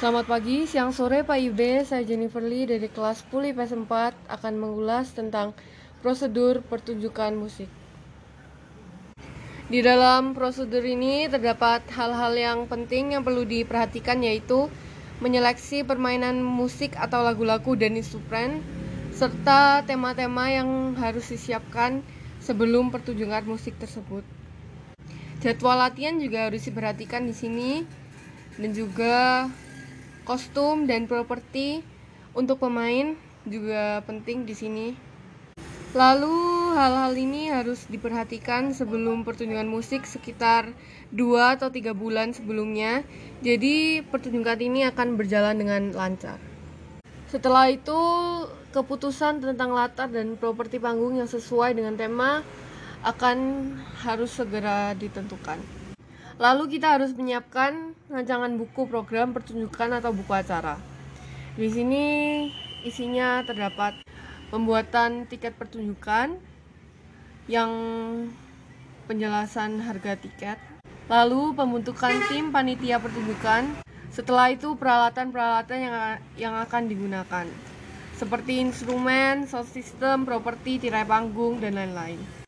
Selamat pagi, siang, sore Pak Ibe, saya Jennifer Lee dari kelas Puli PS4 akan mengulas tentang prosedur pertunjukan musik. Di dalam prosedur ini terdapat hal-hal yang penting yang perlu diperhatikan yaitu menyeleksi permainan musik atau lagu-lagu dan instrumen serta tema-tema yang harus disiapkan sebelum pertunjukan musik tersebut. Jadwal latihan juga harus diperhatikan di sini dan juga kostum dan properti untuk pemain juga penting di sini. Lalu hal-hal ini harus diperhatikan sebelum pertunjukan musik sekitar 2 atau 3 bulan sebelumnya. Jadi pertunjukan ini akan berjalan dengan lancar. Setelah itu keputusan tentang latar dan properti panggung yang sesuai dengan tema akan harus segera ditentukan. Lalu kita harus menyiapkan rancangan buku program pertunjukan atau buku acara. Di sini isinya terdapat pembuatan tiket pertunjukan yang penjelasan harga tiket, lalu pembentukan tim panitia pertunjukan. Setelah itu peralatan-peralatan yang yang akan digunakan seperti instrumen, sound system, properti, tirai panggung dan lain-lain.